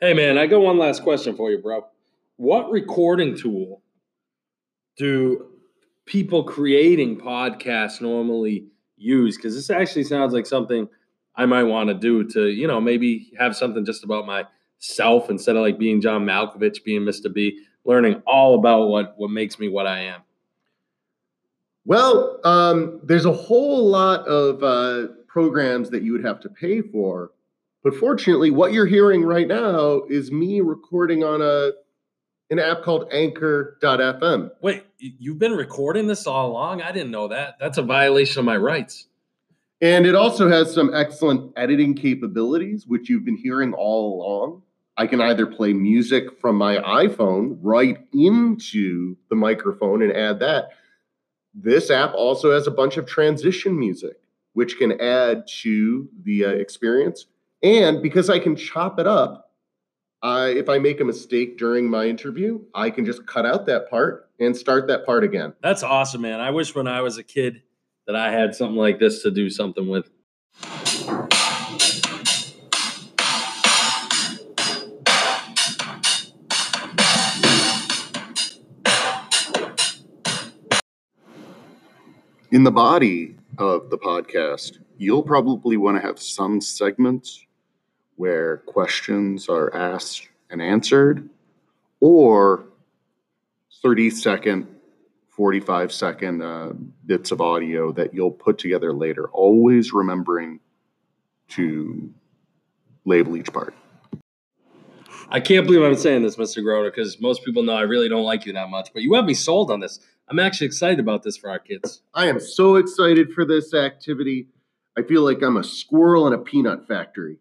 Hey man, I got one last question for you, bro. What recording tool do people creating podcasts normally use? Because this actually sounds like something I might want to do to, you know, maybe have something just about myself instead of like being John Malkovich, being Mr. B, learning all about what what makes me what I am. Well, um, there's a whole lot of uh, programs that you would have to pay for. But fortunately, what you're hearing right now is me recording on a an app called Anchor.fm. Wait, you've been recording this all along? I didn't know that. That's a violation of my rights. And it also has some excellent editing capabilities, which you've been hearing all along. I can either play music from my iPhone right into the microphone and add that. This app also has a bunch of transition music, which can add to the uh, experience. And because I can chop it up, I, if I make a mistake during my interview, I can just cut out that part and start that part again. That's awesome, man. I wish when I was a kid that I had something like this to do something with. In the body of the podcast, you'll probably want to have some segments where questions are asked and answered, or 30 second, 45 second uh, bits of audio that you'll put together later, always remembering to label each part. I can't believe I'm saying this, Mr. Groner, because most people know I really don't like you that much, but you have me sold on this. I'm actually excited about this for our kids. I am so excited for this activity. I feel like I'm a squirrel in a peanut factory.